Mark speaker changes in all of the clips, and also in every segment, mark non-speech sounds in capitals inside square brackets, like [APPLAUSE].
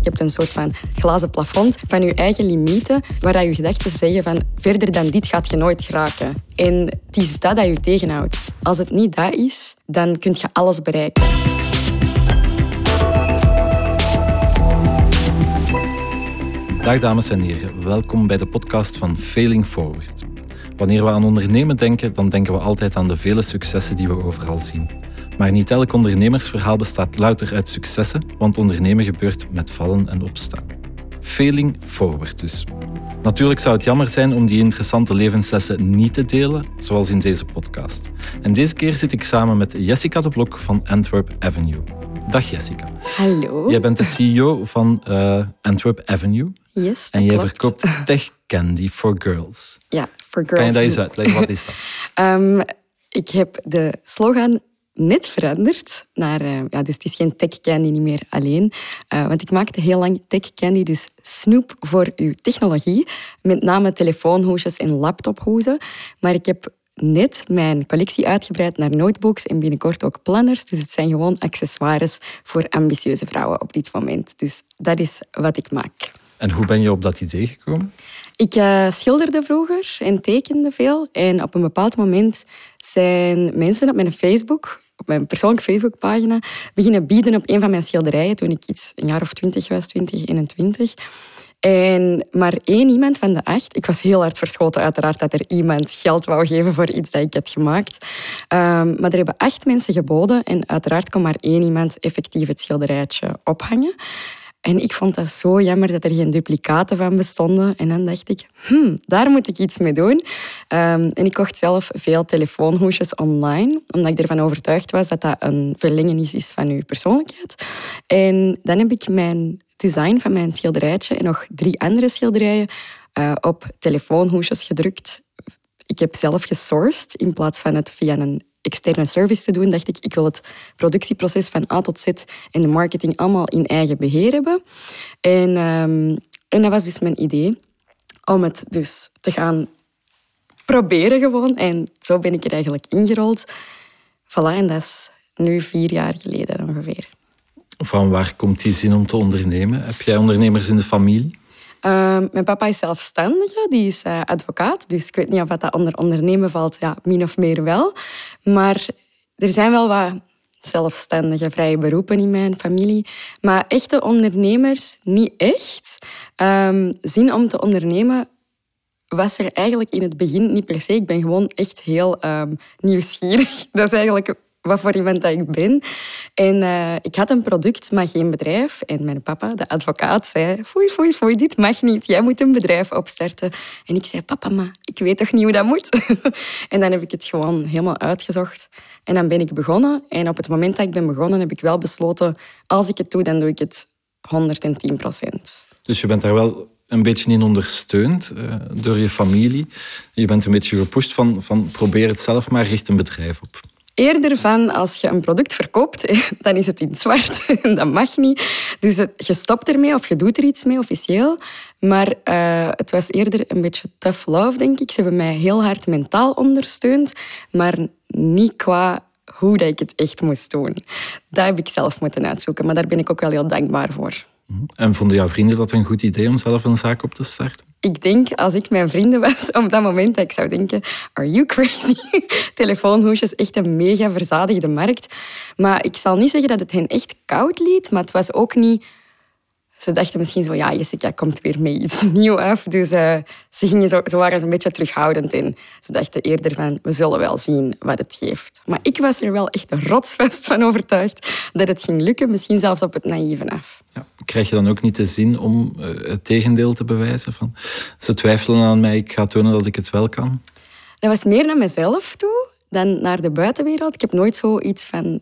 Speaker 1: Je hebt een soort van glazen plafond van je eigen limieten, waar je gedachten zeggen van verder dan dit gaat je nooit geraken. En het is dat dat je tegenhoudt. Als het niet dat is, dan kun je alles bereiken.
Speaker 2: Dag dames en heren, welkom bij de podcast van Failing Forward. Wanneer we aan ondernemen denken, dan denken we altijd aan de vele successen die we overal zien. Maar niet elk ondernemersverhaal bestaat louter uit successen, want ondernemen gebeurt met vallen en opstaan. Failing forward dus. Natuurlijk zou het jammer zijn om die interessante levenslessen niet te delen, zoals in deze podcast. En deze keer zit ik samen met Jessica de Blok van Antwerp Avenue. Dag Jessica.
Speaker 1: Hallo.
Speaker 2: Jij bent de CEO van uh, Antwerp Avenue.
Speaker 1: Yes,
Speaker 2: en jij
Speaker 1: klopt.
Speaker 2: verkoopt [LAUGHS] tech candy for girls.
Speaker 1: Ja, for girls.
Speaker 2: Kan je dat eens uitleggen? Wat is dat?
Speaker 1: um, [LAUGHS] ik heb de slogan net veranderd naar... Uh, ja, dus het is geen tech candy niet meer alleen. Uh, want ik maakte heel lang tech candy, dus snoep voor uw technologie. Met name telefoonhoesjes en laptophoezen. Maar ik heb net mijn collectie uitgebreid naar notebooks en binnenkort ook planners. Dus het zijn gewoon accessoires voor ambitieuze vrouwen op dit moment. Dus dat is wat ik maak.
Speaker 2: En hoe ben je op dat idee gekomen?
Speaker 1: Ik uh, schilderde vroeger en tekende veel. En op een bepaald moment zijn mensen op mijn Facebook, op mijn persoonlijke Facebookpagina, beginnen bieden op een van mijn schilderijen toen ik iets een jaar of twintig was, 20, 21. En maar één iemand van de acht, ik was heel hard verschoten uiteraard dat er iemand geld wou geven voor iets dat ik had gemaakt. Um, maar er hebben acht mensen geboden en uiteraard kon maar één iemand effectief het schilderijtje ophangen. En ik vond dat zo jammer dat er geen duplicaten van bestonden. En dan dacht ik, hmm, daar moet ik iets mee doen. Um, en ik kocht zelf veel telefoonhoesjes online, omdat ik ervan overtuigd was dat dat een verlengenis is van uw persoonlijkheid. En dan heb ik mijn design van mijn schilderijtje en nog drie andere schilderijen uh, op telefoonhoesjes gedrukt. Ik heb zelf gesourced in plaats van het via een externe service te doen, dacht ik, ik wil het productieproces van A tot Z en de marketing allemaal in eigen beheer hebben. En, um, en dat was dus mijn idee, om het dus te gaan proberen gewoon. En zo ben ik er eigenlijk ingerold. Voilà, en dat is nu vier jaar geleden ongeveer.
Speaker 2: Van waar komt die zin om te ondernemen? Heb jij ondernemers in de familie?
Speaker 1: Uh, mijn papa is zelfstandige, die is uh, advocaat. Dus ik weet niet of dat onder ondernemen valt, ja, min of meer wel. Maar er zijn wel wat zelfstandige vrije beroepen in mijn familie. Maar echte ondernemers niet echt. Um, zin om te ondernemen was er eigenlijk in het begin niet per se. Ik ben gewoon echt heel um, nieuwsgierig. [LAUGHS] Dat is eigenlijk wat voor iemand dat ik ben. En uh, ik had een product, maar geen bedrijf. En mijn papa, de advocaat, zei... Foei, foei, foei, dit mag niet. Jij moet een bedrijf opstarten. En ik zei, papa, maar ik weet toch niet hoe dat moet? [LAUGHS] en dan heb ik het gewoon helemaal uitgezocht. En dan ben ik begonnen. En op het moment dat ik ben begonnen, heb ik wel besloten... Als ik het doe, dan doe ik het 110 procent.
Speaker 2: Dus je bent daar wel een beetje in ondersteund uh, door je familie. Je bent een beetje gepusht van, van probeer het zelf maar, richt een bedrijf op
Speaker 1: eerder van als je een product verkoopt, [LAUGHS] dan is het in het zwart. [LAUGHS] dat mag niet. Dus je stopt ermee of je doet er iets mee officieel. Maar uh, het was eerder een beetje tough love, denk ik. Ze hebben mij heel hard mentaal ondersteund, maar niet qua hoe dat ik het echt moest doen. Dat heb ik zelf moeten uitzoeken, maar daar ben ik ook wel heel dankbaar voor.
Speaker 2: En vonden jouw vrienden dat een goed idee om zelf een zaak op te starten?
Speaker 1: Ik denk, als ik mijn vrienden was, op dat moment dat ik zou denken, are you crazy? [LAUGHS] Telefoonhoesjes, echt een mega verzadigde markt. Maar ik zal niet zeggen dat het hen echt koud liet, maar het was ook niet... Ze dachten misschien zo, ja, Jessica komt weer mee iets [LAUGHS] nieuws af. Dus uh, ze, gingen zo, ze waren een beetje terughoudend in. Ze dachten eerder van, we zullen wel zien wat het geeft. Maar ik was er wel echt rotsvast van overtuigd dat het ging lukken. Misschien zelfs op het naïeve af.
Speaker 2: Ja. Krijg je dan ook niet de zin om uh, het tegendeel te bewijzen? Van, ze twijfelen aan mij, ik ga tonen dat ik het wel kan?
Speaker 1: Dat was meer naar mezelf toe dan naar de buitenwereld. Ik heb nooit zoiets van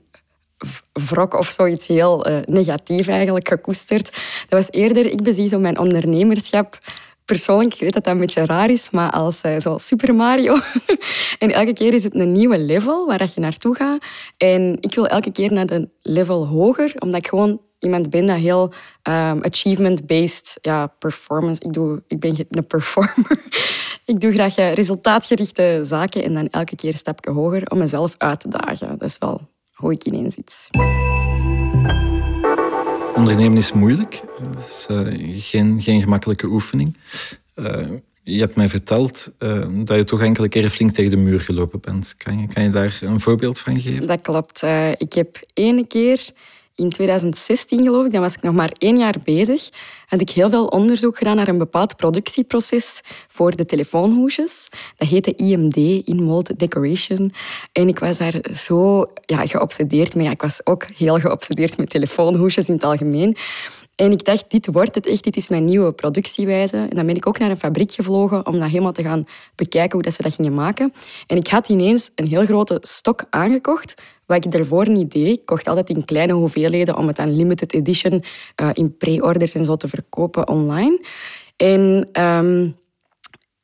Speaker 1: wrok of zoiets heel uh, negatief eigenlijk gekoesterd. Dat was eerder, ik bezie zo mijn ondernemerschap persoonlijk, ik weet dat dat een beetje raar is, maar als uh, zo Super Mario. [LAUGHS] en elke keer is het een nieuwe level waar je naartoe gaat. En ik wil elke keer naar de level hoger, omdat ik gewoon iemand ben dat heel um, achievement-based ja, performance... Ik, doe, ik ben een performer. [LAUGHS] ik doe graag resultaatgerichte zaken en dan elke keer een stapje hoger om mezelf uit te dagen. Dat is wel hoe ik ineen zit.
Speaker 2: Ondernemen is moeilijk. Het is uh, geen, geen gemakkelijke oefening. Uh, je hebt mij verteld uh, dat je toch enkele keren flink tegen de muur gelopen bent. Kan je, kan je daar een voorbeeld van geven?
Speaker 1: Dat klopt. ik heb ene keer in 2016 geloof ik, dan was ik nog maar één jaar bezig, had ik heel veel onderzoek gedaan naar een bepaald productieproces voor de telefoonhoesjes. Dat heette IMD, In Mold Decoration. En ik was daar zo ja, geobsedeerd mee. ik was ook heel geobsedeerd met telefoonhoesjes in het algemeen. En ik dacht, dit wordt het echt, dit is mijn nieuwe productiewijze. En dan ben ik ook naar een fabriek gevlogen om dat helemaal te gaan bekijken hoe dat ze dat gingen maken. En ik had ineens een heel grote stok aangekocht, wat ik daarvoor niet deed. Ik kocht altijd in kleine hoeveelheden om het aan limited edition uh, in pre-orders en zo te verkopen online. En... Um,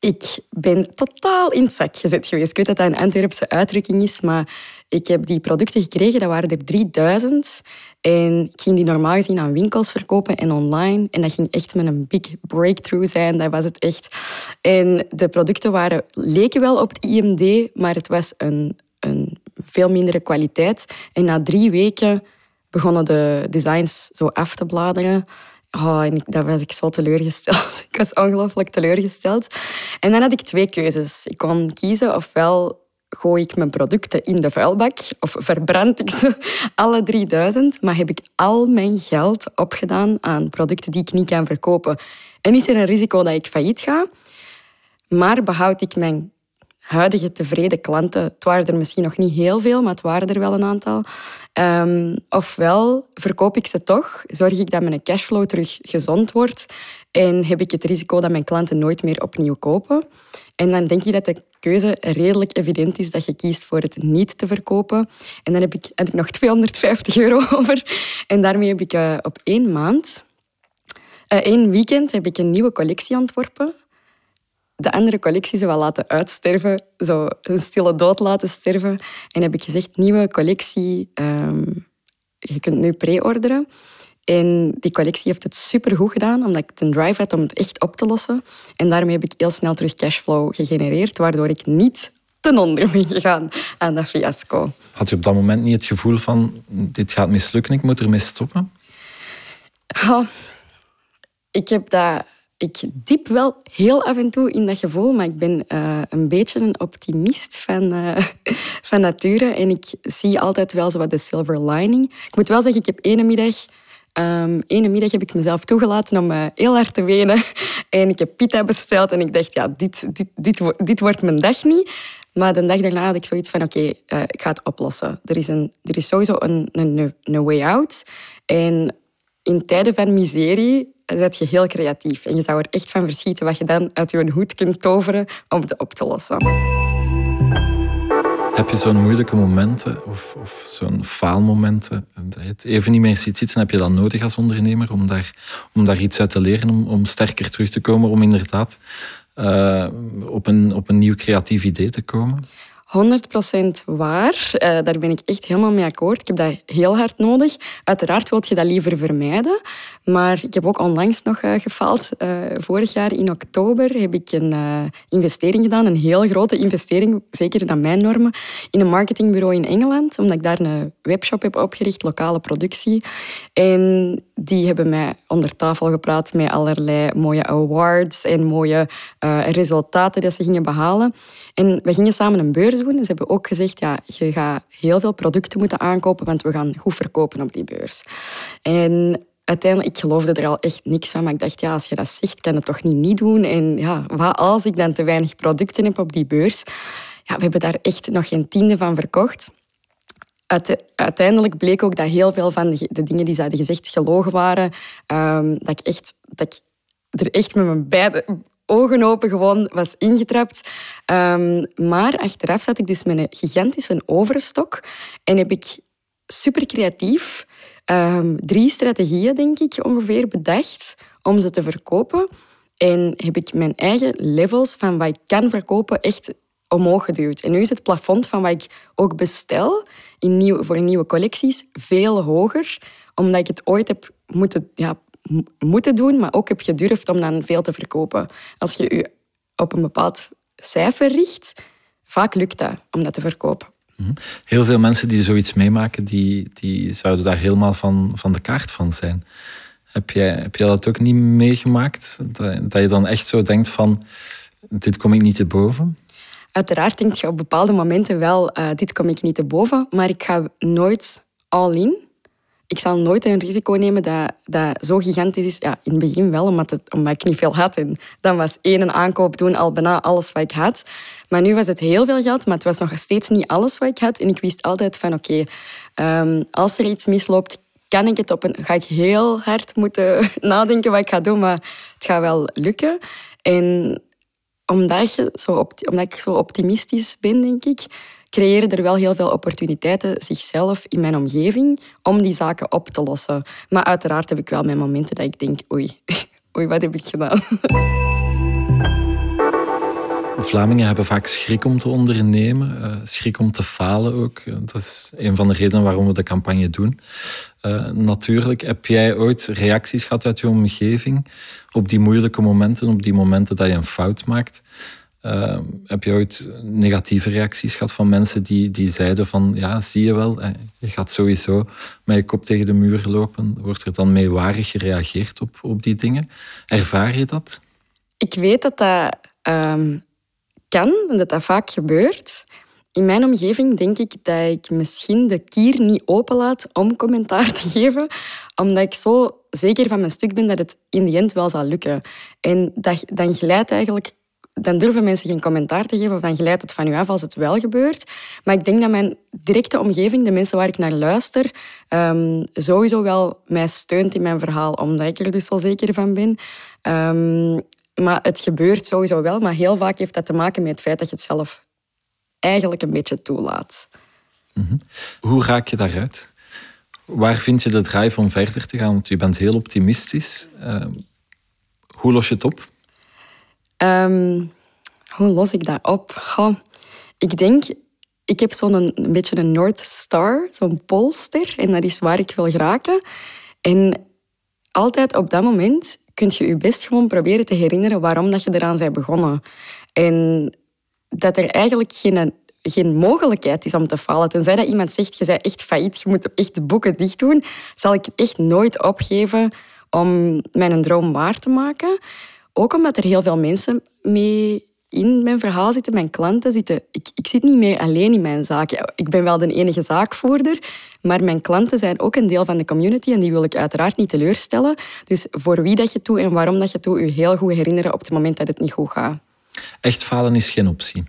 Speaker 1: ik ben totaal in zak gezet geweest. Ik weet dat dat een Antwerpse uitdrukking is, maar ik heb die producten gekregen, dat waren er 3000. En ik ging die normaal gezien aan winkels verkopen en online. En dat ging echt met een big breakthrough zijn, dat was het echt. En de producten waren, leken wel op het IMD, maar het was een, een veel mindere kwaliteit. En na drie weken begonnen de designs zo af te bladeren. Oh, en daar was ik zo teleurgesteld. [LAUGHS] ik was ongelooflijk teleurgesteld. En dan had ik twee keuzes. Ik kon kiezen ofwel gooi ik mijn producten in de vuilbak of verbrand ik ze [LAUGHS] alle 3000, maar heb ik al mijn geld opgedaan aan producten die ik niet kan verkopen. En is er een risico dat ik failliet ga, maar behoud ik mijn huidige tevreden klanten. Het waren er misschien nog niet heel veel, maar het waren er wel een aantal. Um, ofwel verkoop ik ze toch, zorg ik dat mijn cashflow terug gezond wordt en heb ik het risico dat mijn klanten nooit meer opnieuw kopen. En dan denk je dat de keuze redelijk evident is dat je kiest voor het niet te verkopen. En dan heb ik, heb ik nog [LAUGHS] 250 euro over. En daarmee heb ik uh, op één maand, uh, één weekend, heb ik een nieuwe collectie ontworpen de andere collectie wel laten uitsterven, zo een stille dood laten sterven. En heb ik gezegd, nieuwe collectie, um, je kunt nu pre-orderen. En die collectie heeft het supergoed gedaan, omdat ik een drive had om het echt op te lossen. En daarmee heb ik heel snel terug cashflow gegenereerd, waardoor ik niet ten onder ben gegaan aan dat fiasco.
Speaker 2: Had je op dat moment niet het gevoel van, dit gaat mislukken, ik moet ermee stoppen?
Speaker 1: Oh, ik heb dat ik diep wel heel af en toe in dat gevoel, maar ik ben uh, een beetje een optimist van, uh, [LAUGHS] van nature. En ik zie altijd wel zo wat de silver lining. Ik moet wel zeggen, ik heb ene middag... Um, ene middag heb ik mezelf toegelaten om uh, heel hard te wenen. [LAUGHS] En ik heb pita besteld en ik dacht, ja, dit, dit, dit, dit wordt mijn dag niet. Maar de dag daarna had ik zoiets van, oké, ik ga het oplossen. Er is, een, er is sowieso een, een, een way out. En in tijden van miserie zet je heel creatief. En je zou er echt van verschieten wat je dan uit je hoed kunt toveren om het op te lossen.
Speaker 2: Heb je zo'n moeilijke momenten of, of zo'n faalmomenten dat je het even niet meer ziet zitten? Heb je dat nodig als ondernemer om daar, om daar iets uit te leren, om, om sterker terug te komen, om inderdaad uh, op, een, op een nieuw creatief idee te komen?
Speaker 1: 100% waar. Uh, daar ben ik echt helemaal mee akkoord. Ik heb dat heel hard nodig. Uiteraard wil je dat liever vermijden. Maar ik heb ook onlangs nog uh, gefaald. Uh, vorig jaar in oktober heb ik een investering gedaan. Een heel grote investering, zeker naar mijn normen. In een marketingbureau in Engeland. Omdat ik daar een webshop heb opgericht, lokale productie. En die hebben mij onder tafel gepraat met allerlei mooie awards en mooie resultaten die ze gingen behalen. En we gingen samen een beurs doen. Ze hebben ook gezegd, ja, je gaat heel veel producten moeten aankopen, want we gaan goed verkopen op die beurs. En uiteindelijk, ik geloofde er al echt niks van, maar ik dacht, ja, als je dat zegt, kan het toch niet niet doen. En ja, wat als ik dan te weinig producten heb op die beurs? Ja, we hebben daar echt nog geen tiende van verkocht. Uiteindelijk bleek ook dat heel veel van de dingen die ze hadden gezegd gelogen waren. Um, dat ik echt... Dat ik er echt met mijn beide ogen open gewoon was ingetrapt. Um, maar achteraf zat ik dus met een gigantische overstok en heb ik super creatief um, drie strategieën, denk ik, ongeveer bedacht om ze te verkopen. En heb ik mijn eigen levels van wat ik kan verkopen echt omhoog geduwd. En nu is het plafond van wat ik ook bestel in nieuw, voor nieuwe collecties veel hoger, omdat ik het ooit heb moeten ja, moeten doen, maar ook heb gedurfd om dan veel te verkopen. Als je je op een bepaald cijfer richt, vaak lukt dat om dat te verkopen.
Speaker 2: Mhm. Heel veel mensen die zoiets meemaken, die, die zouden daar helemaal van, van de kaart van zijn. Heb jij, heb jij dat ook niet meegemaakt? Dat, dat je dan echt zo denkt van, dit kom ik niet te boven?
Speaker 1: Uiteraard denk je op bepaalde momenten wel, uh, dit kom ik niet te boven, maar ik ga nooit all in ik zal nooit een risico nemen dat, dat zo gigantisch is. Ja, in het begin wel, omdat, het, omdat ik niet veel had. En dan was één aankoop doen al bijna alles wat ik had. Maar nu was het heel veel geld, maar het was nog steeds niet alles wat ik had. En ik wist altijd van, oké, ehm, als er iets misloopt, kan ik het op een... Ga ik heel hard moeten [LAUGHS] nadenken wat ik ga doen, maar het gaat wel lukken. En omdat, zo ik zo optimistisch ben, denk ik, creëren er wel heel veel opportuniteiten zichzelf in mijn omgeving om die zaken op te lossen. Maar uiteraard heb ik wel mijn momenten dat ik denk, oei, [LAUGHS] oei wat heb ik gedaan? [LAUGHS]
Speaker 2: Vlamingen hebben vaak schrik om te ondernemen, eh, schrik om te falen ook. Eh, dat is een van de redenen waarom we de campagne doen. Uh, natuurlijk, heb jij ooit reacties gehad uit je omgeving op die moeilijke momenten, op die momenten dat je een fout maakt? Ehm, heb je ooit negatieve reacties gehad van mensen die, die zeiden van ja, zie je wel, je gaat sowieso met je kop tegen de muur lopen. Wordt er dan meewarig gereageerd op, op die dingen? Ervaar je dat?
Speaker 1: Ik weet dat dat um, kan en dat dat vaak gebeurt. In mijn omgeving denk ik dat ik misschien de kier niet openlaat om commentaar te geven, omdat ik zo zeker van mijn stuk ben dat het in de end wel zal lukken. En dat, dan glijdt eigenlijk dan durven mensen geen commentaar te geven of dan glijdt het van u af als het wel gebeurt. Maar ik denk dat mijn directe omgeving, de mensen waar ik naar luister, um, sowieso wel mij steunt in mijn verhaal, omdat ik er dus zo zeker van ben. Um, maar het gebeurt sowieso wel, maar heel vaak heeft dat te maken met het feit dat je het zelf eigenlijk een beetje toelaat.
Speaker 2: Mm Hoe raak je daaruit? Waar vind je de drive om verder te gaan? Want je bent heel optimistisch. Uh, hoe los je het op?
Speaker 1: Um, hoe los ik dat op? Goh, ik denk, ik heb zo'n een, een, beetje een North Star, zo'n polster. En dat is waar ik wil geraken. En altijd op dat moment kun je je best gewoon proberen te herinneren waarom dat je eraan bent begonnen. En dat er eigenlijk geen, geen mogelijkheid is om te falen. Tenzij dat iemand zegt, je bent echt failliet, je moet echt de boeken dicht doen, zal ik echt nooit opgeven om mijn droom waar te maken. Ook omdat er heel veel mensen mee in mijn verhaal zitten, mijn klanten zitten. Ik, ik zit niet meer alleen in mijn zaak. Ik ben wel de enige zaakvoerder, maar mijn klanten zijn ook een deel van de community en die wil ik uiteraard niet teleurstellen. Dus voor wie dat je toe en waarom dat je toe, je heel goed herinneren op het moment dat het niet goed gaat.
Speaker 2: Echt falen is geen optie.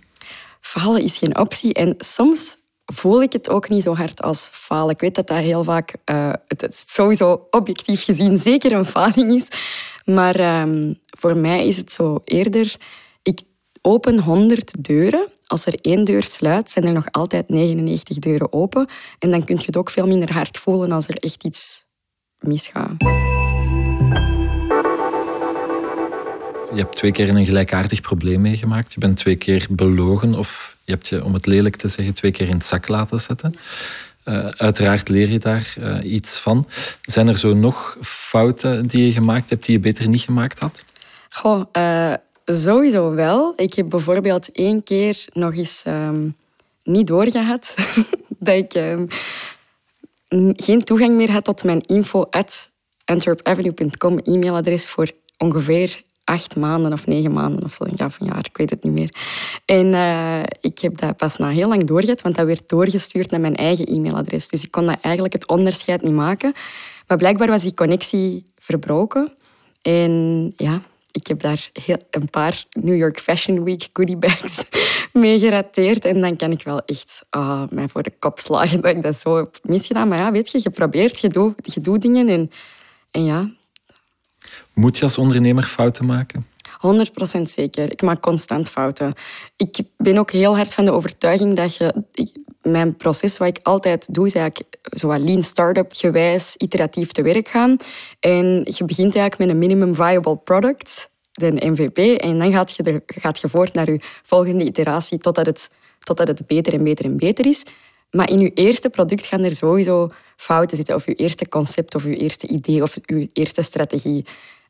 Speaker 1: Falen is geen optie en soms voel ik het ook niet zo hard als falen. Ik weet dat dat heel vaak, uh, het sowieso objectief gezien, zeker een faling is. Maar ehm, voor mij is het zo eerder, open 100 deuren. Als er één deur sluit, zijn er nog altijd 99 deuren open. En dan kun je het ook veel minder hard voelen als er echt iets misgaat.
Speaker 2: Je hebt twee keer een gelijkaardig probleem meegemaakt. Je bent twee keer belogen of je hebt je, om het lelijk te zeggen, twee keer in het zak laten zetten. Uh, uiteraard leer je daar uh, iets van. Zijn er zo nog fouten die je gemaakt hebt die je beter niet gemaakt had?
Speaker 1: Goh, uh, sowieso wel. Ik heb bijvoorbeeld één keer nog eens um, niet doorgehad [LAUGHS] dat ik um, geen toegang meer had tot mijn info at antwerpavenue.com e-mailadres voor ongeveer acht maanden of negen maanden of zo. Ja, van jaar, ik weet het niet meer. En uh, ik heb dat pas na heel lang doorgehad, want dat werd doorgestuurd naar mijn eigen e-mailadres. Dus ik kon dat eigenlijk het onderscheid niet maken. Maar blijkbaar was die connectie verbroken. En ja, ik heb daar heel, een paar New York Fashion Week goodie bags [LAUGHS] mee gerateerd. En dan kan ik wel echt uh, voor de kop slagen dat ik dat zo heb misgedaan. Maar ja, weet je, je probeert, je doet, je doet dingen en, en ja,
Speaker 2: moet je als ondernemer fouten maken?
Speaker 1: 100% zeker. Ik maak constant fouten. Ik ben ook heel hard van de overtuiging dat je... mijn proces, wat ik altijd doe, is eigenlijk zo lean startup gewijs iteratief te werk gaan. En je begint eigenlijk met een minimum viable product, de MVP, en dan gaat je, er, gaat je voort naar je volgende iteratie totdat het, totdat het beter en beter en beter is. Maar in je eerste product gaan er sowieso fouten zitten, of je eerste concept, of je eerste idee, of je eerste strategie.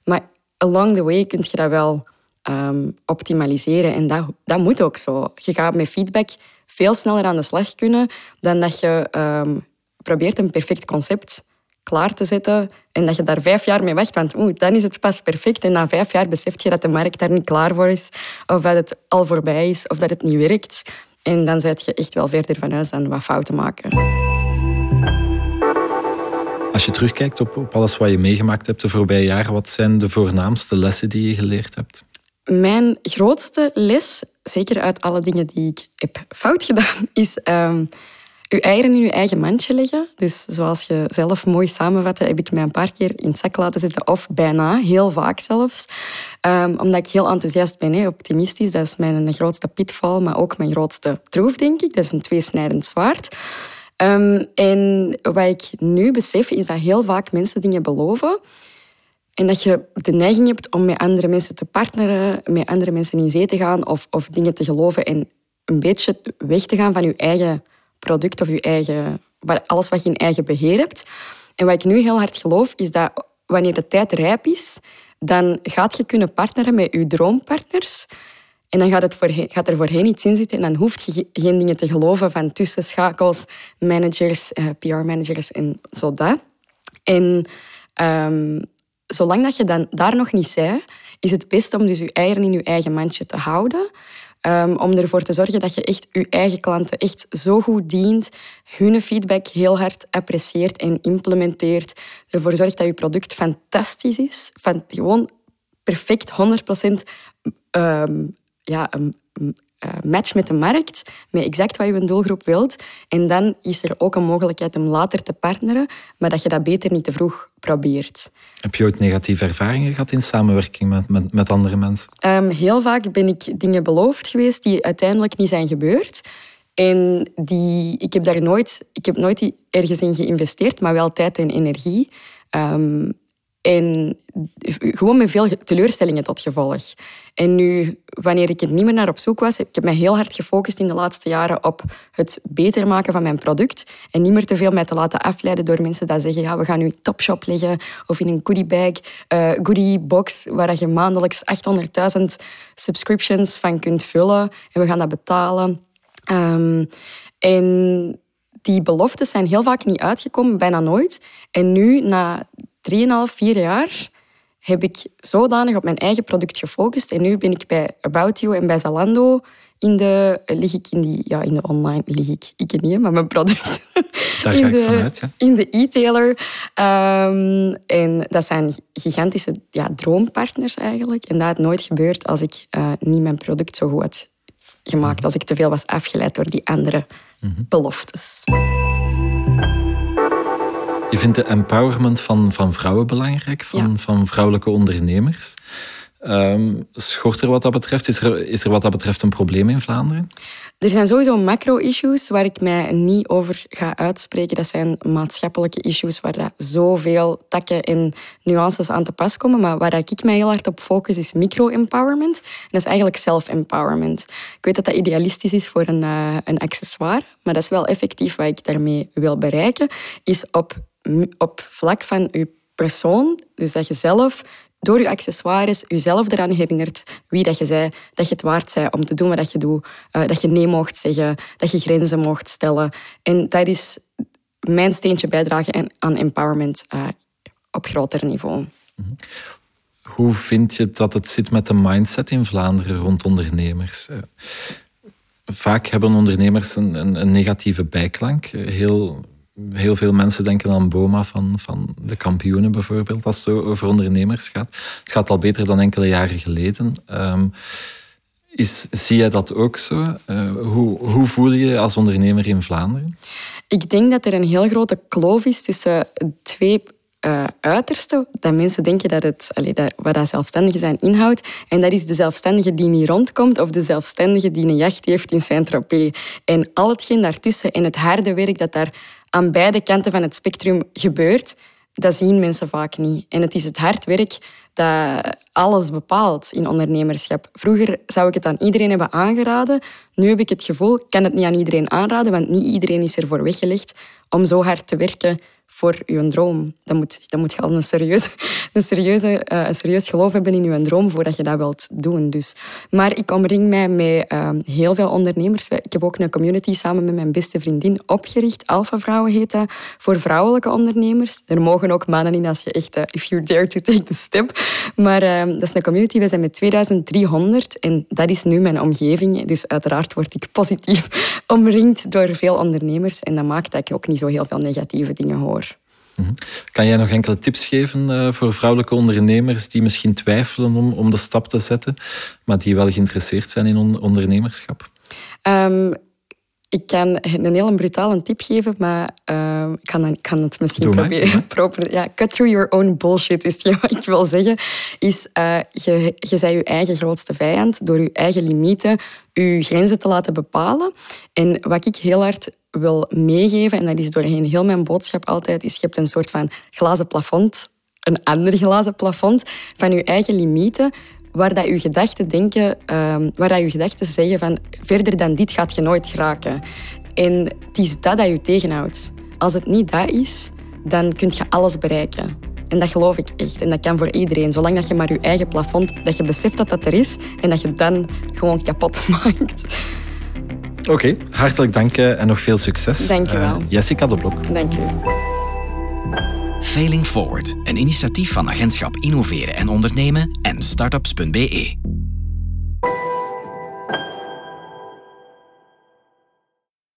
Speaker 1: Maar along the way kun je dat wel um, optimaliseren. En dat, dat moet ook zo. Je gaat met feedback veel sneller aan de slag kunnen dan dat je ehm, probeert een perfect concept klaar te zetten en dat je daar vijf jaar mee wacht. Want oeh, dan is het pas perfect. En na vijf jaar beseft je dat de markt daar niet klaar voor is. Of dat het al voorbij is. Of dat het niet werkt. En dan zet je echt wel verder van huis aan wat fouten maken.
Speaker 2: Als je terugkijkt op, op alles wat je meegemaakt hebt de voorbije jaren, wat zijn de voornaamste lessen die je geleerd hebt?
Speaker 1: Mijn grootste les, zeker uit alle dingen die ik heb fout gedaan, [LAUGHS] is um, uw eieren in uw eigen mandje leggen. Dus zoals je zelf mooi samenvatte, heb ik mij een paar keer in het zak laten zitten, of bijna, heel vaak zelfs. Um, omdat ik heel enthousiast ben, hè, optimistisch. Dat is mijn grootste pitval, maar ook mijn grootste troef, denk ik. Dat is een tweesnijdend zwaard. Um, en wat ik nu besef, is dat heel vaak mensen dingen beloven. En dat je de neiging hebt om met andere mensen te partneren, met andere mensen in zee te gaan of, of dingen te geloven en een beetje weg te gaan van je eigen product of je eigen, alles wat je in eigen beheer hebt. En wat ik nu heel hard geloof, is dat wanneer de tijd rijp is, dan gaat je kunnen partneren met je droompartners. En dan gaat, het voorheen, gaat er voorheen iets in zitten en dan hoeft je geen dingen te geloven van tussenschakels, managers, eh, PR-managers en zo dat. En um, zolang dat je dan daar nog niet zei, is het best om dus je eieren in je eigen mandje te houden. Um, om ervoor te zorgen dat je echt je eigen klanten echt zo goed dient, hun feedback heel hard apprecieert en implementeert. Ervoor zorgt dat je product fantastisch is, van gewoon perfect 100% um, ja, een eh, match met de markt, met exact wat je doelgroep wilt. En dan is er ook een mogelijkheid om later te partneren, maar dat je dat beter niet te vroeg probeert.
Speaker 2: Heb je ooit negatieve ervaringen gehad in samenwerking met, met, met andere mensen?
Speaker 1: Um, heel vaak ben ik dingen beloofd geweest die uiteindelijk niet zijn gebeurd. En die, ik, heb daar nooit, ik heb nooit ergens in geïnvesteerd, maar wel tijd en energie. Um, en gewoon met veel teleurstellingen tot gevolg. En nu, wanneer ik er niet meer naar op zoek was, heb ik mij heel hard gefocust in de laatste jaren op het beter maken van mijn product. En niet meer te veel mij te laten afleiden door mensen die zeggen, ja, we gaan nu topshop leggen of in een goodiebag, uh, goodiebox, waar je maandelijks 800.000 subscriptions van kunt vullen. En we gaan dat betalen. Um, en die beloftes zijn heel vaak niet uitgekomen, bijna nooit. En nu, na 3,5, 4 jaar heb ik zodanig op mijn eigen product gefocust. En nu ben ik bij About You en bij Zalando in de, lig ik in, die, ja, in de online, lig ik, ik niet, maar mijn product.
Speaker 2: Daar in ga ik vanuit, ja.
Speaker 1: In de e-tailer. Um, en dat zijn gigantische ja, droompartners eigenlijk. En dat had nooit gebeurd als ik uh, niet mijn product zo goed had gemaakt. Mhm. Als ik te veel was afgeleid door die andere mm -hmm. beloftes.
Speaker 2: Je vindt de empowerment van, van vrouwen belangrijk, van, van vrouwelijke ondernemers. Um, schort er wat dat betreft? Is er, is er wat dat betreft een probleem in Vlaanderen?
Speaker 1: Er zijn sowieso macro-issues waar ik mij niet over ga uitspreken. Dat zijn maatschappelijke issues waar dat zoveel takken en nuances aan te pas komen. Maar waar ik mij heel hard op focus is micro-empowerment. En dat is eigenlijk self-empowerment. Ik weet dat dat idealistisch is voor een, uh, een accessoire, maar dat is wel effectief wat ik daarmee wil bereiken. Is op op vlak van je persoon, dus dat je zelf door je accessoires jezelf eraan herinnert wie dat je zei, dat je het waard zei om te doen wat je doet, uh, dat je nee mocht zeggen, dat je grenzen mocht stellen. En dat is mijn steentje bijdragen aan empowerment uh, op groter niveau.
Speaker 2: Hoe vind je dat het zit met de mindset in Vlaanderen rond ondernemers? Eh, vaak hebben ondernemers een, een, een negatieve bijklank. Heel heel veel mensen denken aan Boma van, van de kampioenen bijvoorbeeld, als het over ondernemers gaat. Het gaat al beter dan enkele jaren geleden. Um, is, zie jij dat ook zo? Uh, hoe, hoe voel je je als ondernemer in Vlaanderen?
Speaker 1: Ik denk dat er een heel grote kloof is tussen twee uh, uitersten. Dat mensen denken dat het, allee, dat, wat dat zelfstandige zijn inhoudt. En dat is de zelfstandige die niet rondkomt of de zelfstandige die een jacht heeft in Saint-Tropez. En al hetgeen daartussen en het harde werk dat daar aan beide kanten van het spectrum gebeurt, dat zien mensen vaak niet. En het is het hard werk dat alles bepaalt in ondernemerschap. Vroeger zou ik het aan iedereen hebben aangeraden. Nu heb ik het gevoel, ik kan het niet aan iedereen aanraden, want niet iedereen is ervoor weggelegd om zo hard te werken voor je droom. Dan moet, dan moet je al een, serieuze, [LAUGHS] een, serieuze, uh, een serieus geloof hebben in je droom voordat je dat wilt doen. Dus. Maar ik omring mij met uh, heel veel ondernemers. Ik heb ook een community samen met mijn beste vriendin opgericht. Alpha Vrouwen heet dat. Voor vrouwelijke ondernemers. Er mogen ook mannen in als je echt... Uh, if you dare to take the step. Maar ehm, dat is een community. We zijn met 2300 en dat is nu mijn omgeving. Dus uiteraard word ik positief [LAUGHS] omringd door veel ondernemers. En dat maakt dat ik ook niet zo heel veel negatieve dingen hoor.
Speaker 2: Kan jij nog enkele tips geven uh, voor vrouwelijke ondernemers die misschien twijfelen om, om de stap te zetten, maar die wel geïnteresseerd zijn in on ondernemerschap?
Speaker 1: Um, ik kan een heel brutale tip geven, maar uh, ik, kan, kan, het misschien
Speaker 2: Doe
Speaker 1: proberen. [LAUGHS] Proper, ja, cut through your own bullshit is [LAUGHS] wat ik wil zeggen. Is, uh, je, je bent je eigen grootste vijand door je eigen limieten, je grenzen te laten bepalen. En wat ik heel hard wil meegeven, en dat is doorheen heel mijn boodschap altijd, is je hebt een soort van glazen plafond, een ander glazen plafond van je eigen limieten, waar dat je gedachten denken, uh, waar dat je gedachten zeggen van verder dan dit gaat je nooit geraken. En het is dat dat je tegenhoudt. Als het niet dat is, dan kun je alles bereiken. En dat geloof ik echt. En dat kan voor iedereen. Zolang dat je maar je eigen plafond, dat je beseft dat dat er is en dat je dan gewoon kapot [LAUGHS] maakt.
Speaker 2: Oké, hartelijk dank eh, en nog veel succes.
Speaker 1: Dank je wel.
Speaker 2: Uh, Jessica de Blok.
Speaker 1: Dank je.
Speaker 3: Failing Forward, een initiatief van Agentschap Innoveren en Ondernemen en startups.be.